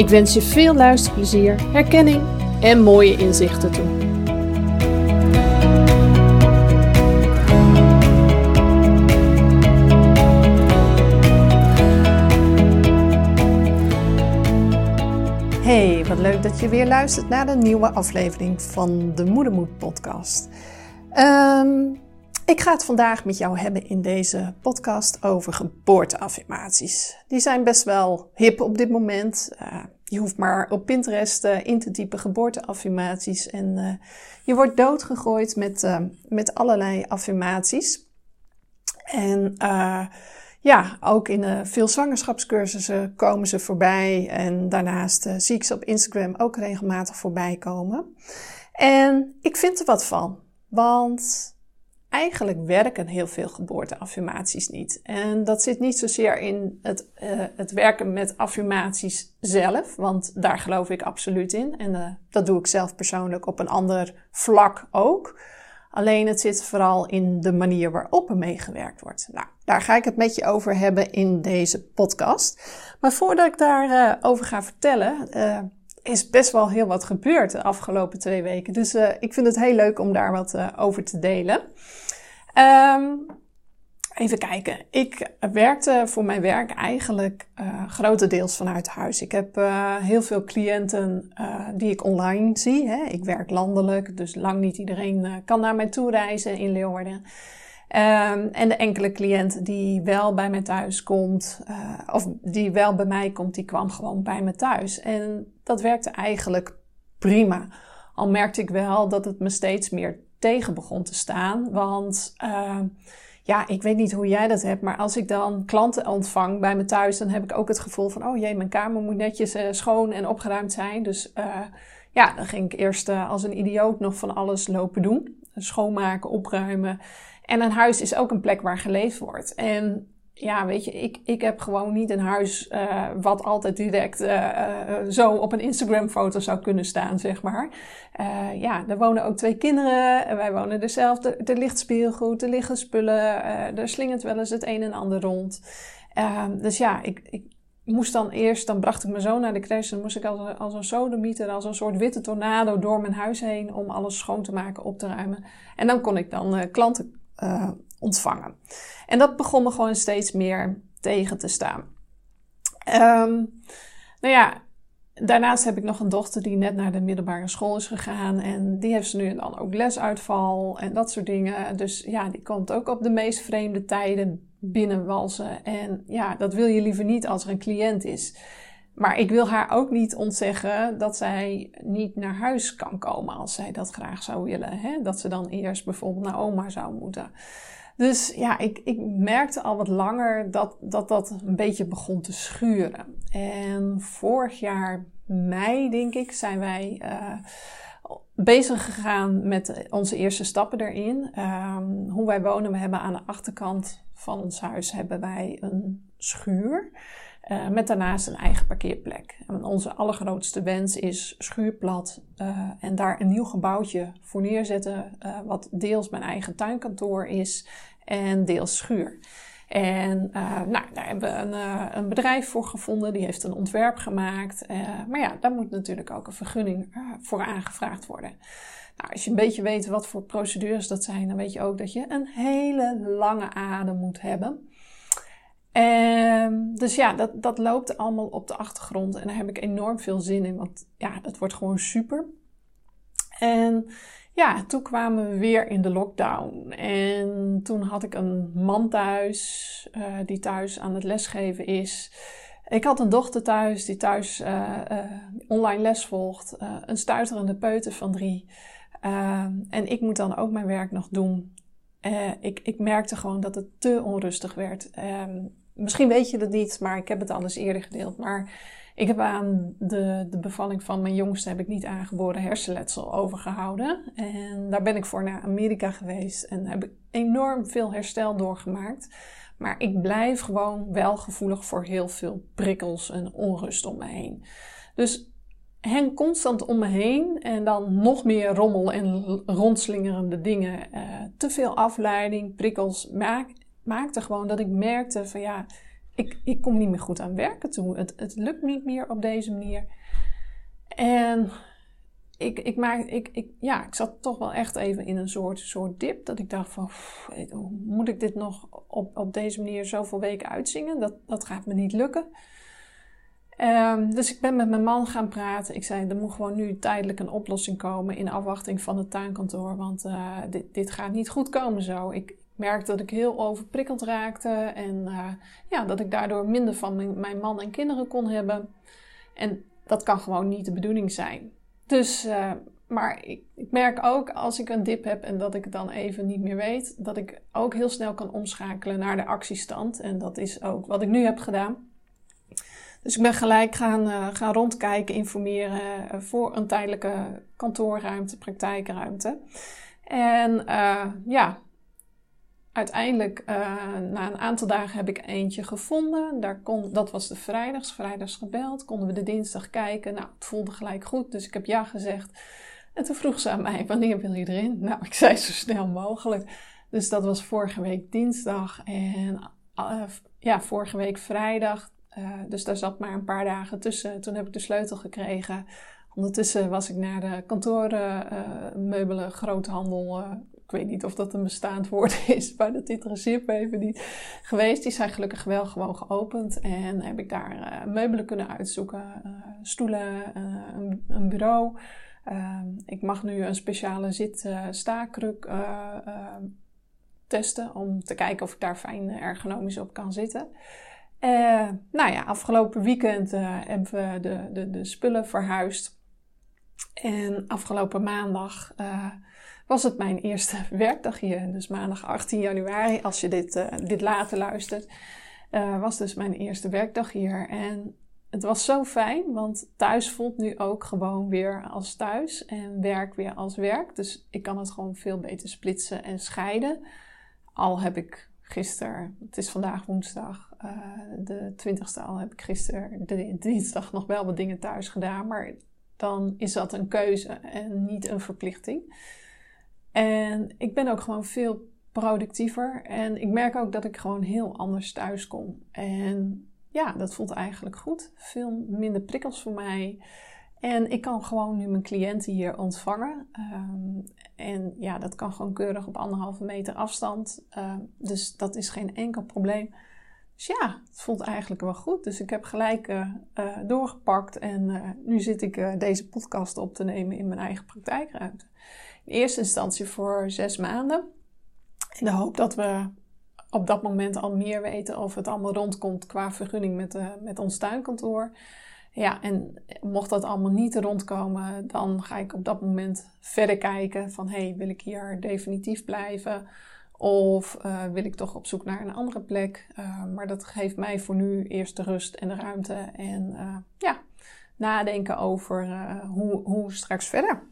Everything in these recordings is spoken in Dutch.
Ik wens je veel luisterplezier, herkenning en mooie inzichten toe. Hey, wat leuk dat je weer luistert naar de nieuwe aflevering van de Moedermoed podcast. Ehm, ik ga het vandaag met jou hebben in deze podcast over geboorteaffirmaties. Die zijn best wel hip op dit moment. Uh, je hoeft maar op Pinterest uh, in te typen geboorteaffirmaties en uh, je wordt doodgegooid met, met allerlei affirmaties. En ja, ook in veel zwangerschapscursussen komen ze voorbij. En daarnaast zie ik ze op Instagram ook regelmatig voorbij komen. En ik vind er wat van. Want eigenlijk werken heel veel geboorteaffirmaties niet. En dat zit niet zozeer in het, uh, het werken met affirmaties zelf, want daar geloof ik absoluut in. En uh, dat doe ik zelf persoonlijk op een ander vlak ook. Alleen het zit vooral in de manier waarop er mee gewerkt wordt. Nou, daar ga ik het met je over hebben in deze podcast. Maar voordat ik daarover uh, over ga vertellen, is best wel heel wat gebeurd de afgelopen twee weken. Dus ik vind het heel leuk om daar wat over te delen. Um, even kijken. Ik werkte voor mijn werk eigenlijk uh, grotendeels vanuit huis. Ik heb heel veel cliënten die ik online zie. Hè. Ik werk landelijk, dus lang niet iedereen kan naar mij toe reizen in Leeuwarden. Um, en de enkele cliënt die wel bij mij thuis komt, of die wel bij mij komt, die kwam gewoon bij me thuis. En dat werkte eigenlijk prima. Al merkte ik wel dat het me steeds meer tegen begon te staan. Want uh, ja, ik weet niet hoe jij dat hebt, maar als ik dan klanten ontvang bij me thuis, dan heb ik ook het gevoel van, oh jee, mijn kamer moet netjes uh, schoon en opgeruimd zijn. Dus uh, ja, dan ging ik eerst als een idioot nog van alles lopen doen. Schoonmaken, opruimen. En een huis is ook een plek waar geleefd wordt. En ja, weet je, ik, ik heb gewoon niet een huis uh, wat altijd direct uh, uh, zo op een Instagram-foto zou kunnen staan, zeg maar. ja, er wonen ook twee kinderen, wij wonen er zelf, er, er ligt speelgoed, er liggen spullen, er slingert wel eens het een en ander rond. Ehm, dus ja, ik, ik moest dan eerst, dan bracht ik mijn zoon naar de crash, dan moest ik als, als een sodemieter, als een soort witte tornado door mijn huis heen om alles schoon te maken, op te ruimen. En dan kon ik dan klanten ontvangen. En dat begon me gewoon steeds meer tegen te staan. Um, nou ja, daarnaast heb ik nog een dochter die net naar de middelbare school is gegaan. En die heeft ze nu en dan ook lesuitval en dat soort dingen. Dus ja, die komt ook op de meest vreemde tijden binnenwalsen. En ja, dat wil je liever niet als er een cliënt is. Maar ik wil haar ook niet ontzeggen dat zij niet naar huis kan komen als zij dat graag zou willen. Hè? Dat ze dan eerst bijvoorbeeld naar oma zou moeten. Dus ja, ik, ik merkte al wat langer dat, dat dat een beetje begon te schuren. En vorig jaar mei, denk ik, zijn wij uh, bezig gegaan met onze eerste stappen erin. Um, hoe wij wonen, we hebben aan de achterkant van ons huis hebben wij een schuur. Uh, met daarnaast een eigen parkeerplek. En onze allergrootste wens is schuurplat uh, en daar een nieuw gebouwtje voor neerzetten. Uh, wat deels mijn eigen tuinkantoor is en deels schuur. En nou, daar hebben we een, een, bedrijf voor gevonden, die heeft een ontwerp gemaakt. Maar ja, daar moet natuurlijk ook een vergunning voor aangevraagd worden. Nou, als je een beetje weet wat voor procedures dat zijn, dan weet je ook dat je een hele lange adem moet hebben. En, dus ja, dat, dat loopt allemaal op de achtergrond. En daar heb ik enorm veel zin in. Want ja, dat wordt gewoon super. En ja, toen kwamen we weer in de lockdown. En toen had ik een man thuis, uh, die thuis aan het lesgeven is. Ik had een dochter thuis die thuis uh, uh, online les volgt. een stuiterende peuter van drie. en ik moet dan ook mijn werk nog doen. Ik, ik merkte gewoon dat het te onrustig werd. Ehm, misschien weet je dat niet, maar ik heb het al eens eerder gedeeld. Maar ik heb aan de, de bevalling van mijn jongste heb ik niet aangeboren hersenletsel overgehouden. En daar ben ik voor naar Amerika geweest en heb ik enorm veel herstel doorgemaakt. Maar ik blijf gewoon wel gevoelig voor heel veel prikkels en onrust om me heen. Dus hen constant om me heen en dan nog meer rommel en rondslingerende dingen. Uh, te veel afleiding, prikkels maak, maakte gewoon dat ik merkte van ja ik, ik kom niet meer goed aan werken toe. Het, het lukt niet meer op deze manier. En ik, ik, maak, ik, ik, ja, ik zat toch wel echt even in een soort, soort dip. Dat ik dacht van, moet ik dit nog op, op deze manier zoveel weken uitzingen? Dat, dat gaat me niet lukken. Um, dus ik ben met mijn man gaan praten. Ik zei, er moet gewoon nu tijdelijk een oplossing komen in afwachting van het tuinkantoor. Want uh, dit, dit gaat niet goed komen zo. Ik, merkte dat ik heel overprikkeld raakte en uh, ja, dat ik daardoor minder van mijn, mijn, man en kinderen kon hebben. En dat kan gewoon niet de bedoeling zijn. Dus, uh, maar ik, ik, merk ook als ik een dip heb en dat ik het dan even niet meer weet, dat ik ook heel snel kan omschakelen naar de actiestand. En dat is ook wat ik nu heb gedaan. Dus ik ben gelijk gaan, uh, gaan rondkijken, informeren voor een tijdelijke kantoorruimte, praktijkruimte. En ja, uiteindelijk, na een aantal dagen, heb ik eentje gevonden. Daar kon, dat was de vrijdags. Vrijdags gebeld. Konden we de dinsdag kijken. Nou, het voelde gelijk goed. Dus ik heb ja gezegd. En toen vroeg ze aan mij: wanneer wil je erin? Nou, ik zei zo snel mogelijk. Dus dat was vorige week dinsdag. En ja, vorige week vrijdag. Uh, dus daar zat maar een paar dagen tussen. Toen heb ik de sleutel gekregen. Ondertussen was ik naar de kantoormeubelen, groothandel ik weet niet of dat een bestaand woord is, maar dat interesseert me even niet geweest. Die zijn gelukkig wel gewoon geopend en heb ik daar uh, meubelen kunnen uitzoeken, uh, stoelen, uh, een, een, bureau. Ik mag nu een speciale zit-staakruk testen om te kijken of ik daar fijn ergonomisch op kan zitten. Nou ja, afgelopen weekend hebben we de, de, de spullen verhuisd. En afgelopen maandag was het mijn eerste werkdag hier. Dus maandag 18 januari, als je dit, dit later luistert, was dus mijn eerste werkdag hier. En het was zo fijn, want thuis voelt nu ook gewoon weer als thuis en werk weer als werk. Dus ik kan het gewoon veel beter splitsen en scheiden. Al heb ik gisteren, het is vandaag woensdag, uh, de 20ste al heb ik gisteren, de dinsdag nog wel wat dingen thuis gedaan. Maar dan is dat een keuze en niet een verplichting. En ik ben ook gewoon veel productiever. En ik merk ook dat ik gewoon heel anders thuis kom. En ja, dat voelt eigenlijk goed. Veel minder prikkels voor mij. En ik kan gewoon nu mijn cliënten hier ontvangen. Um, en ja, dat kan gewoon keurig op anderhalve meter afstand. Uh, dus dat is geen enkel probleem. Dus ja, het voelt eigenlijk wel goed. Dus ik heb gelijk uh, uh, doorgepakt. En nu zit ik deze podcast op te nemen in mijn eigen praktijkruimte in eerste instantie voor zes maanden. In de hoop dat we op dat moment al meer weten of het allemaal rondkomt qua vergunning met, eh, met ons tuinkantoor. Ja, en mocht dat allemaal niet rondkomen, dan ga ik op dat moment verder kijken van hey, wil ik hier definitief blijven? Of uh, wil ik toch op zoek naar een andere plek? Uh, maar dat geeft mij voor nu eerst de rust en de ruimte en uh, ja, nadenken over hoe, hoe straks verder.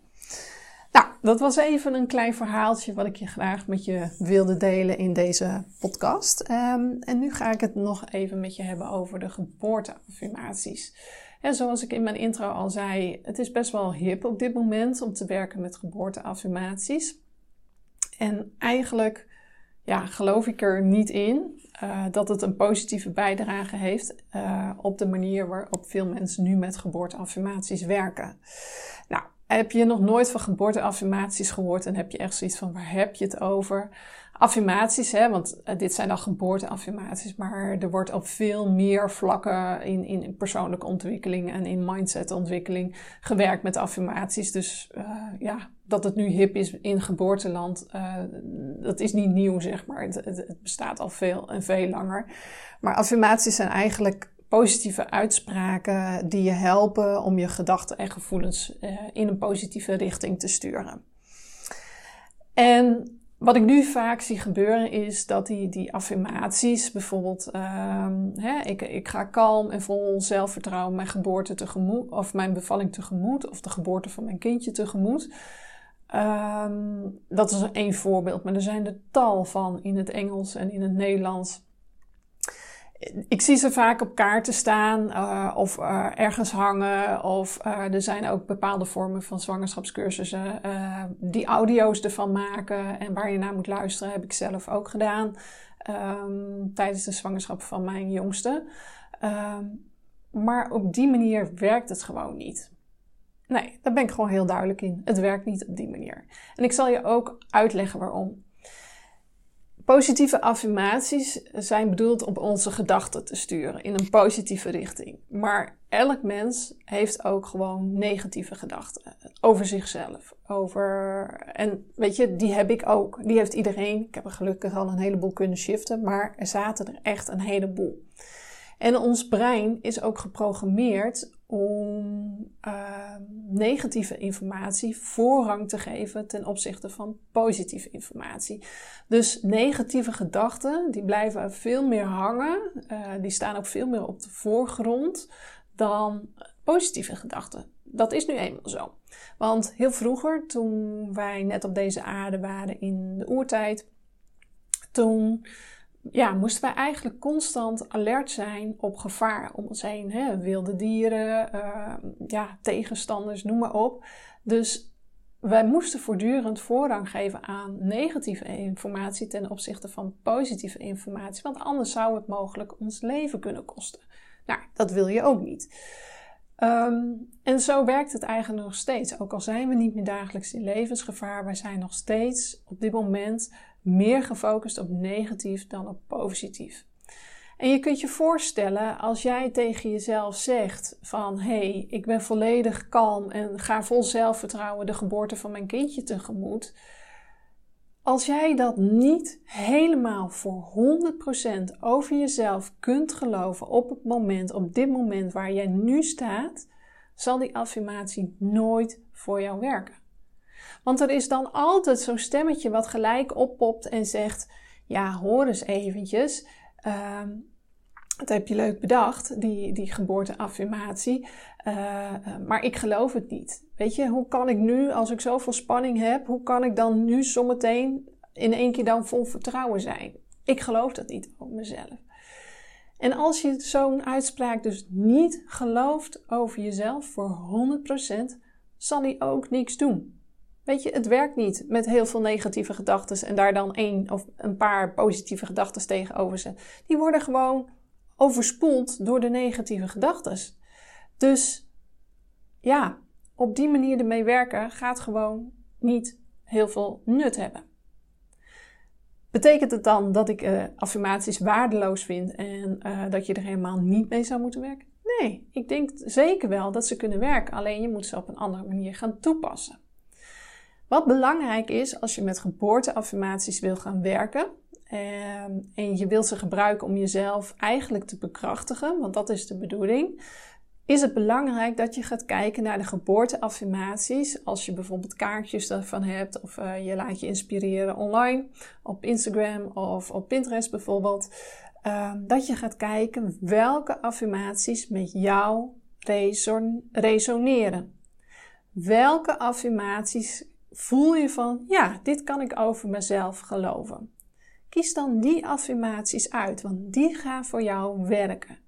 Nou, dat was even een klein verhaaltje wat ik je graag met je wilde delen in deze podcast. Um, en nu ga ik het nog even met je hebben over de geboorteaffirmaties. En zoals ik in mijn intro al zei, het is best wel hip op dit moment om te werken met geboorteaffirmaties. En eigenlijk ja, geloof ik er niet in uh, dat het een positieve bijdrage heeft uh, op de manier waarop veel mensen nu met geboorteaffirmaties werken. Nou, heb je nog nooit van geboorteaffirmaties gehoord en heb je echt zoiets van waar heb je het over? Affirmaties, hè, want eh, dit zijn dan geboorteaffirmaties, maar er wordt op veel meer vlakken in, in persoonlijke ontwikkeling en in mindsetontwikkeling gewerkt met affirmaties. Dus uh, ja, dat het nu hip is in geboorteland, uh, dat is niet nieuw, zeg maar. Het, het, bestaat al veel en veel langer. Maar affirmaties zijn eigenlijk positieve uitspraken die je helpen om je gedachten en gevoelens in een positieve richting te sturen. En wat ik nu vaak zie gebeuren is dat die, die affirmaties, bijvoorbeeld, um, hè, ik, ik ga kalm en vol zelfvertrouwen mijn geboorte tegemoet, of mijn bevalling tegemoet, of de geboorte van mijn kindje tegemoet. Um, dat is één voorbeeld, maar er zijn er tal van in het Engels en in het Nederlands ik zie ze vaak op kaarten staan uh, of uh, ergens hangen. Of uh, er zijn ook bepaalde vormen van zwangerschapscursussen die audio's ervan maken en waar je naar moet luisteren. Heb ik zelf ook gedaan um, tijdens de zwangerschap van mijn jongste. Um, maar op die manier werkt het gewoon niet. Nee, daar ben ik gewoon heel duidelijk in. Het werkt niet op die manier. En ik zal je ook uitleggen waarom. Positieve affirmaties zijn bedoeld om onze gedachten te sturen in een positieve richting. Maar elk mens heeft ook gewoon negatieve gedachten over zichzelf. Over, en weet je, die heb ik ook. Die heeft iedereen. Ik heb er gelukkig al een heleboel kunnen shiften, maar er zaten er echt een heleboel. En ons brein is ook geprogrammeerd om negatieve informatie voorrang te geven ten opzichte van positieve informatie. Dus negatieve gedachten, die blijven veel meer hangen, uh, die staan ook veel meer op de voorgrond dan positieve gedachten. Dat is nu eenmaal zo. Want heel vroeger, toen wij net op deze aarde waren in de oertijd, toen ja, moesten wij eigenlijk constant alert zijn op gevaar om ons heen. Hè? Wilde dieren, uh, ja, tegenstanders, noem maar op. Dus wij moesten voortdurend voorrang geven aan negatieve informatie ten opzichte van positieve informatie. Want anders zou het mogelijk ons leven kunnen kosten. Nou, dat wil je ook niet. Um, en zo werkt het eigenlijk nog steeds. Ook al zijn we niet meer dagelijks in levensgevaar, wij zijn nog steeds op dit moment meer gefocust op negatief dan op positief. En je kunt je voorstellen als jij tegen jezelf zegt van hé, hey, ik ben volledig kalm en ga vol zelfvertrouwen de geboorte van mijn kindje tegemoet. Als jij dat niet helemaal voor 100% over jezelf kunt geloven op het moment, op dit moment waar jij nu staat, zal die affirmatie nooit voor jou werken. Want er is dan altijd zo'n stemmetje wat gelijk oppopt en zegt: Ja, hoor eens eventjes. Uh, dat heb je leuk bedacht, die, die geboorteaffirmatie. Uh, maar ik geloof het niet. Weet je, hoe kan ik nu, als ik zoveel spanning heb, hoe kan ik dan nu zometeen in één keer dan vol vertrouwen zijn? Ik geloof dat niet over mezelf. En als je zo'n uitspraak dus niet gelooft over jezelf voor 100%, zal die ook niks doen. Weet je, het werkt niet met heel veel negatieve gedachten en daar dan één of een paar positieve gedachten tegenover zetten. Die worden gewoon overspoeld door de negatieve gedachten. Dus ja, op die manier ermee werken gaat gewoon niet heel veel nut hebben. Betekent het dan dat ik uh, affirmaties waardeloos vind en uh, dat je er helemaal niet mee zou moeten werken? Nee, ik denk zeker wel dat ze kunnen werken, alleen je moet ze op een andere manier gaan toepassen. Wat belangrijk is als je met geboorteaffirmaties wil gaan werken ehm, en je wilt ze gebruiken om jezelf eigenlijk te bekrachtigen, want dat is de bedoeling, is het belangrijk dat je gaat kijken naar de geboorteaffirmaties. Als je bijvoorbeeld kaartjes ervan hebt of uh, je laat je inspireren online op Instagram of op Pinterest bijvoorbeeld. Uh, dat je gaat kijken welke affirmaties met jou reson resoneren. Welke affirmaties voel je van, ja, dit kan ik over mezelf geloven. Kies dan die affirmaties uit, want die gaan voor jou werken.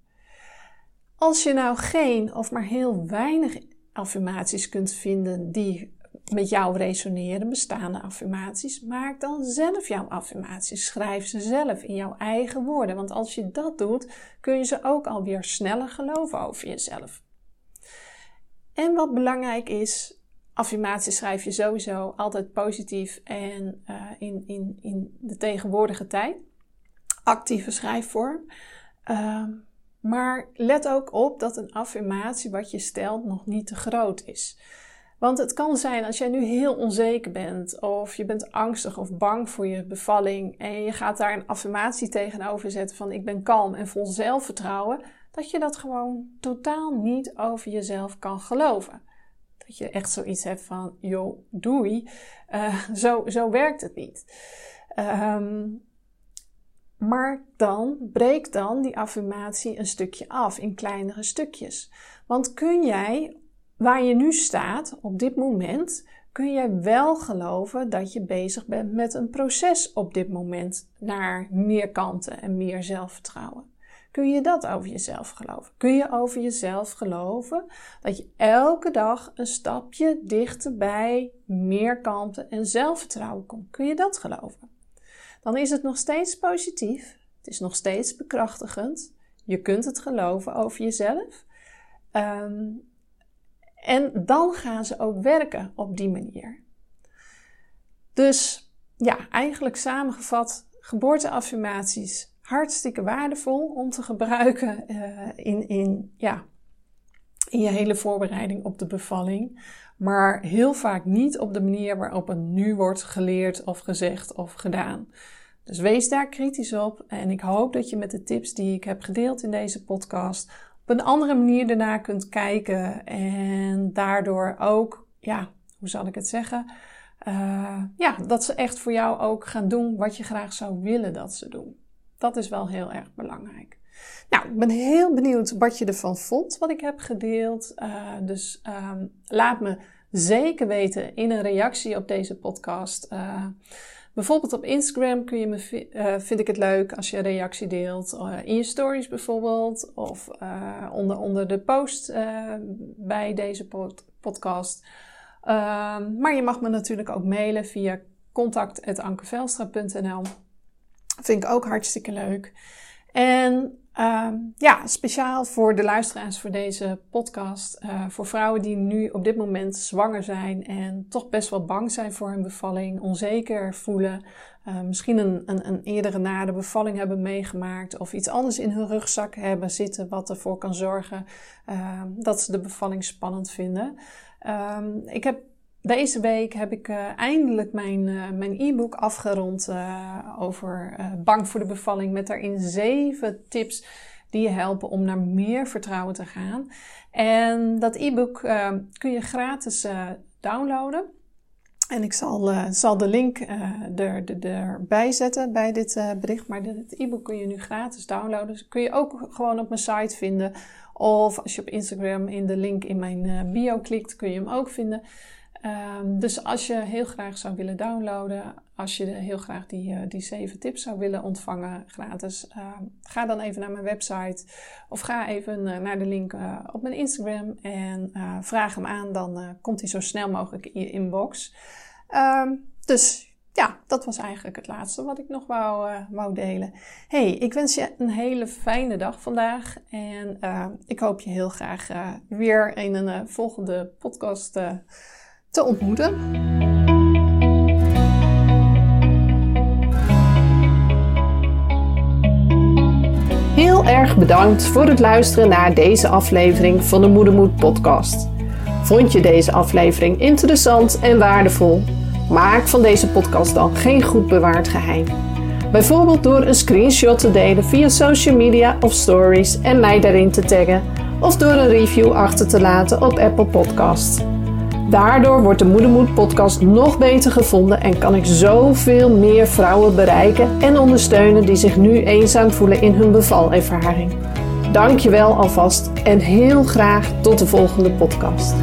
Als je nou geen of maar heel weinig affirmaties kunt vinden die met jou resoneren, bestaande affirmaties, maak dan zelf jouw affirmaties. Schrijf ze zelf in jouw eigen woorden, want als je dat doet, kun je ze ook alweer sneller geloven over jezelf. En wat belangrijk is, affirmaties schrijf je sowieso altijd positief en uh, in, in, in de tegenwoordige tijd. Actieve schrijfvorm. Uh, maar let ook op dat een affirmatie wat je stelt nog niet te groot is. Want het kan zijn als jij nu heel onzeker bent, of je bent angstig of bang voor je bevalling, en je gaat daar een affirmatie tegenover zetten van ik ben kalm en vol zelfvertrouwen, dat je dat gewoon totaal niet over jezelf kan geloven. Dat je echt zoiets hebt van, joh, doei, uh, zo, zo werkt het niet. Um, maar dan breek dan die affirmatie een stukje af in kleinere stukjes. Want kun jij, waar je nu staat op dit moment, kun jij wel geloven dat je bezig bent met een proces op dit moment naar meer kanten en meer zelfvertrouwen. Kun je dat over jezelf geloven? Kun je over jezelf geloven dat je elke dag een stapje dichter bij meer kanten en zelfvertrouwen komt? Kun je dat geloven? Dan is het nog steeds positief. Het is nog steeds bekrachtigend. Je kunt het geloven over jezelf. Um, en dan gaan ze ook werken op die manier. Dus ja, eigenlijk samengevat, geboorteaffirmaties hartstikke waardevol om te gebruiken uh, in, in, ja, in je hele voorbereiding op de bevalling. Maar heel vaak niet op de manier waarop het nu wordt geleerd of gezegd of gedaan. Dus wees daar kritisch op en ik hoop dat je met de tips die ik heb gedeeld in deze podcast op een andere manier ernaar kunt kijken en daardoor ook, ja, hoe zal ik het zeggen? Uh, ja, dat ze echt voor jou ook gaan doen wat je graag zou willen dat ze doen. Dat is wel heel erg belangrijk. Nou, ik ben heel benieuwd wat je ervan vond, wat ik heb gedeeld. Uh, dus um, laat me zeker weten in een reactie op deze podcast. Uh, bijvoorbeeld op Instagram kun je me, uh, vind ik het leuk als je een reactie deelt. in je stories bijvoorbeeld. Of onder, onder de post bij deze pod podcast. Ehm, maar je mag me natuurlijk ook mailen via contact.ankevelstra.nl. Vind ik ook hartstikke leuk. En uh, ja, speciaal voor de luisteraars voor deze podcast. Uh, voor vrouwen die nu op dit moment zwanger zijn en toch best wel bang zijn voor hun bevalling, onzeker voelen. Uh, misschien een, een, een eerdere na de bevalling hebben meegemaakt of iets anders in hun rugzak hebben zitten wat ervoor kan zorgen uh, dat ze de bevalling spannend vinden. Um, ik heb deze week heb ik uh, eindelijk mijn, uh, mijn e-book afgerond uh, over bang voor de bevalling. Met daarin zeven tips die je helpen om naar meer vertrouwen te gaan. En dat e-book kun je gratis downloaden. En ik zal, zal de link er, er, erbij zetten bij dit bericht. Maar het e-book kun je nu gratis downloaden. Dus kun je ook gewoon op mijn site vinden. Of als je op Instagram in de link in mijn bio klikt, kun je hem ook vinden. Um, dus als je heel graag zou willen downloaden, als je heel graag die, uh, die zeven tips zou willen ontvangen gratis, uh, ga dan even naar mijn website of ga even uh, naar de link eh, op mijn Instagram en vraag hem aan. Dan komt hij zo snel mogelijk in je inbox. Um, dus ja, dat was eigenlijk het laatste wat ik nog wou, wou delen. Hey, ik wens je een hele fijne dag vandaag en ik hoop je heel graag weer in een volgende podcast te ontmoeten. Heel erg bedankt voor het luisteren naar deze aflevering van de Moedermoed podcast. Vond je deze aflevering interessant en waardevol? Maak van deze podcast dan geen goed bewaard geheim. Bijvoorbeeld door een screenshot te delen via social media of stories en mij daarin te taggen, of door een review achter te laten op Apple Podcasts. Daardoor wordt de Moedermoed podcast nog beter gevonden en kan ik zoveel meer vrouwen bereiken en ondersteunen die zich nu eenzaam voelen in hun bevalervaring. Dankjewel alvast en heel graag tot de volgende podcast.